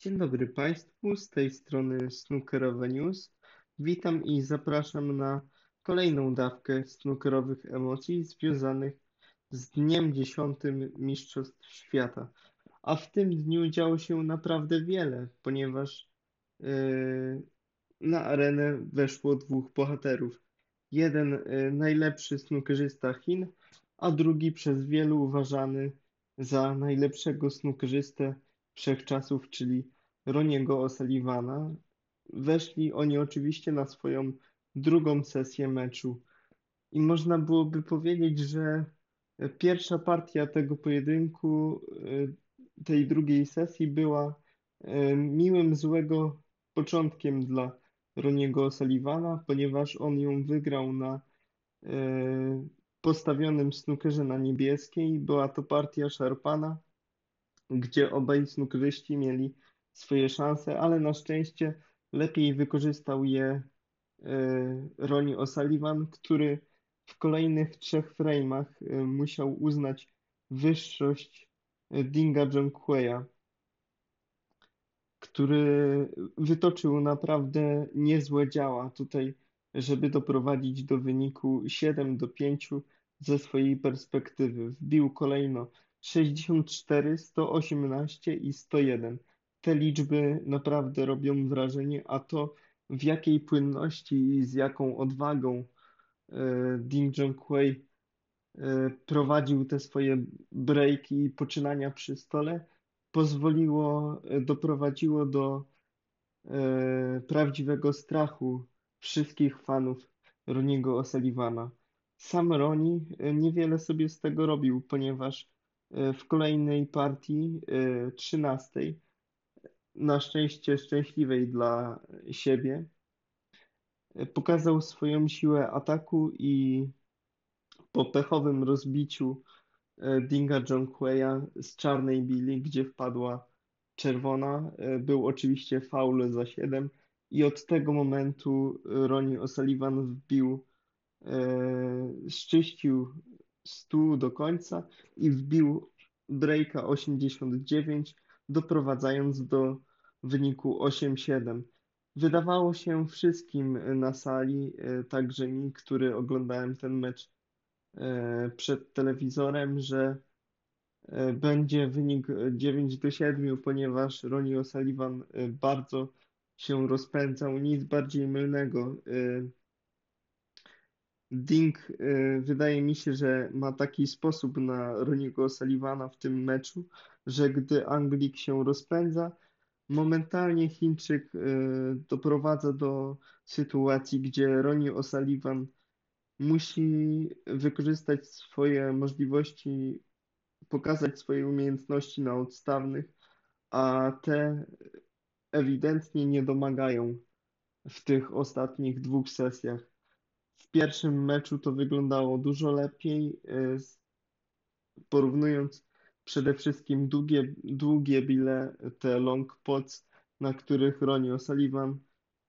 Dzień dobry Państwu, z tej strony Snookerowe News. Witam i zapraszam na kolejną dawkę snookerowych emocji związanych z dniem 10 Mistrzostw Świata. A w tym dniu działo się naprawdę wiele, ponieważ yy, na arenę weszło dwóch bohaterów. Jeden yy, najlepszy snookerzysta Chin, a drugi przez wielu uważany za najlepszego snookerzystę wszechczasów, czyli Roniego O'Sullivana. Weszli oni oczywiście na swoją drugą sesję meczu. I można byłoby powiedzieć, że pierwsza partia tego pojedynku, e, tej drugiej sesji była e, miłym złego początkiem dla Roniego O'Sullivana, ponieważ on ją wygrał na e, postawionym snookerze na niebieskiej. Była to partia szarpana, gdzie obaj snookerzyści mieli swoje szanse, ale na szczęście lepiej wykorzystał je e, Ronnie O'Sullivan, który w kolejnych trzech frame'ach e, musiał uznać wyższość e, Dinga Jonqueya, który wytoczył naprawdę niezłe działa tutaj, żeby doprowadzić do wyniku 7 do 5 ze swojej perspektywy. Wbił kolejno 64, 118 i 101. Te liczby naprawdę robią wrażenie, a to w jakiej płynności i z jaką odwagą e, Ding Junhui e, prowadził te swoje breaki i poczynania przy stole, pozwoliło, e, doprowadziło do prawdziwego strachu wszystkich fanów Roniego O'Sullivana. Sam Roni niewiele sobie z tego robił, ponieważ w kolejnej partii, trzynastej, na szczęście szczęśliwej dla siebie, pokazał swoją siłę ataku i po pechowym rozbiciu e, Dinga Jonqueya z czarnej bili, gdzie wpadła czerwona, e, był oczywiście faul za 7 i od tego momentu Ronnie O'Sullivan wbił, e, szczyścił stół do końca i wbił breaka 89, doprowadzając do wyniku 8-7. Wydawało się wszystkim na sali, e, także mi, który oglądałem ten mecz e, przed telewizorem, że e, będzie wynik 9 do 7, ponieważ Ronnie O'Sullivan bardzo się rozpędzał, nic bardziej mylnego. Ding wydaje mi się, że ma taki sposób na Roniego O'Sullivana w tym meczu, że gdy Anglik się rozpędza, Momentalnie Chińczyk y, doprowadza do sytuacji, gdzie Ronnie O'Sullivan musi wykorzystać swoje możliwości, pokazać swoje umiejętności na odstawnych, a te ewidentnie nie domagają w tych ostatnich dwóch sesjach. W pierwszym meczu to wyglądało dużo lepiej, y, porównując przede wszystkim długie, długie bile, te long pots, na których Ronnie O'Sullivan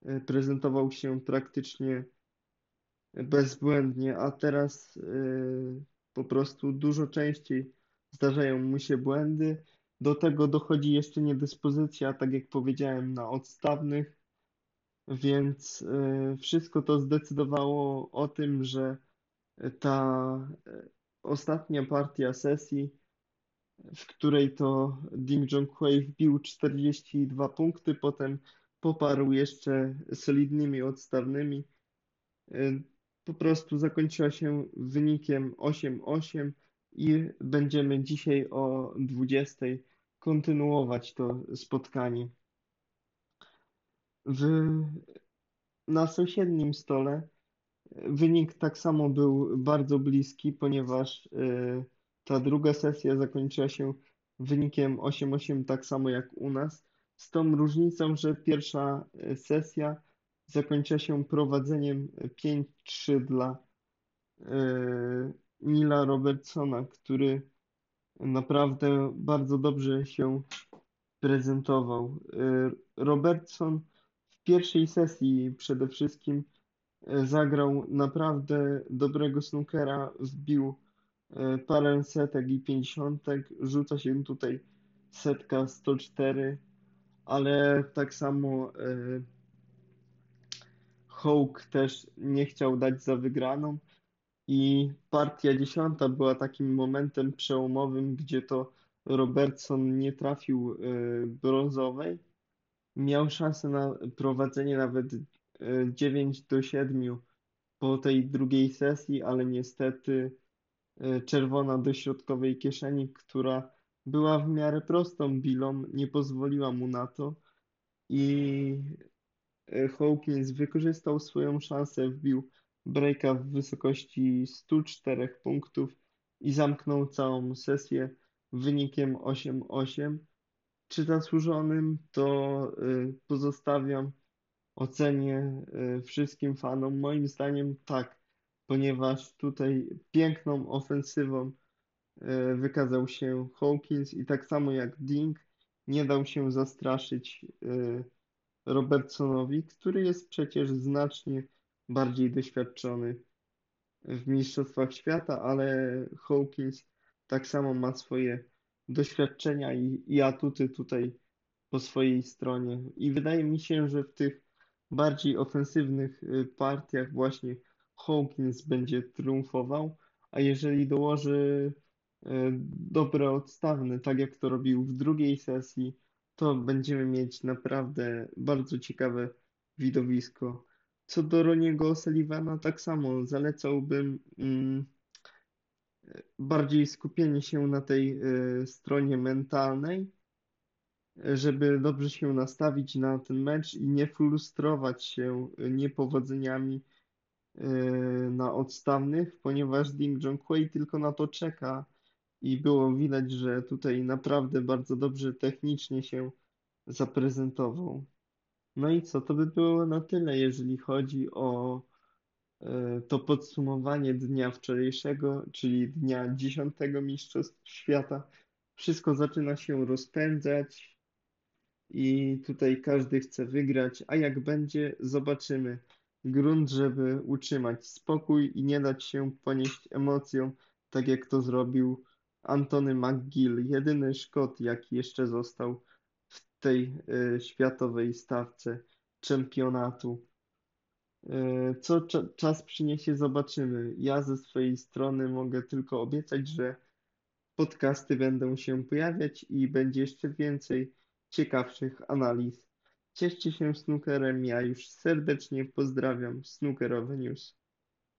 e, prezentował się praktycznie bezbłędnie, a teraz e, po prostu dużo częściej zdarzają mu się błędy. Do tego dochodzi jeszcze niedyspozycja, tak jak powiedziałem, na odstawnych, więc e, wszystko to zdecydowało o tym, że ta ostatnia partia sesji w której to Ding Junhui wbił 42 punkty, potem poparł jeszcze solidnymi odstawnymi. Y, po prostu zakończyła się wynikiem 8-8 i będziemy dzisiaj o 20 kontynuować to spotkanie. W, na sąsiednim stole wynik tak samo był bardzo bliski, ponieważ yy, ta druga sesja zakończyła się wynikiem 8-8, tak samo jak u nas, z tą różnicą, że pierwsza e, sesja zakończyła się prowadzeniem 5-3 dla e, Nila Robertsona, który naprawdę bardzo dobrze się prezentował. Robertson w pierwszej sesji przede wszystkim zagrał naprawdę dobrego snookera, wbił E, parę setek i pięćdziesiątek, rzuca się tutaj setka 104, ale tak samo e, Hołk też nie chciał dać za wygraną i partia dziesiąta była takim momentem przełomowym, gdzie to Robertson nie trafił e, brązowej. Miał szansę na prowadzenie nawet 9 do 7 po tej drugiej sesji, ale niestety e, czerwona do środkowej kieszeni, która była w miarę prostą bilą, nie pozwoliła mu na to i e, Hawkins wykorzystał swoją szansę, wbił breaka w wysokości 104 punktów i zamknął całą sesję wynikiem 8-8. Czy zasłużonym, to e, pozostawiam ocenie y, wszystkim fanom. Moim zdaniem tak, ponieważ tutaj piękną ofensywą y, wykazał się Hawkins i tak samo jak Ding nie dał się zastraszyć y, Robertsonowi, który jest przecież znacznie bardziej doświadczony w Mistrzostwach Świata, ale Hawkins tak samo ma swoje doświadczenia i, i atuty tutaj po swojej stronie. I wydaje mi się, że w tych bardziej ofensywnych y, partiach właśnie Hawkins będzie triumfował, a jeżeli dołoży y, dobre odstawne, tak jak to robił w drugiej sesji, to będziemy mieć naprawdę bardzo ciekawe widowisko. Co do Roniego Sullivana, tak samo zalecałbym mm, bardziej skupienie się na tej y, stronie mentalnej, żeby dobrze się nastawić na ten mecz i nie frustrować się niepowodzeniami e, na odstawnych, ponieważ Ding Junhui tylko na to czeka i było widać, że tutaj naprawdę bardzo dobrze technicznie się zaprezentował. No i co, to by było na tyle, jeżeli chodzi o to podsumowanie dnia wczorajszego, czyli dnia 10 Mistrzostw Świata. Wszystko zaczyna się rozpędzać i tutaj każdy chce wygrać, a jak będzie, zobaczymy. Grunt, żeby utrzymać spokój i nie dać się ponieść emocjom, tak jak to zrobił Antony McGill, jedyny Szkot, jaki jeszcze został w tej y, światowej stawce czempionatu. Y, co cza czas przyniesie, zobaczymy. Ja ze swojej strony mogę tylko obiecać, że podcasty będą się pojawiać i będzie jeszcze więcej ciekawszych analiz. Cieszcie się snookerem, ja już serdecznie pozdrawiam Snookerowe News.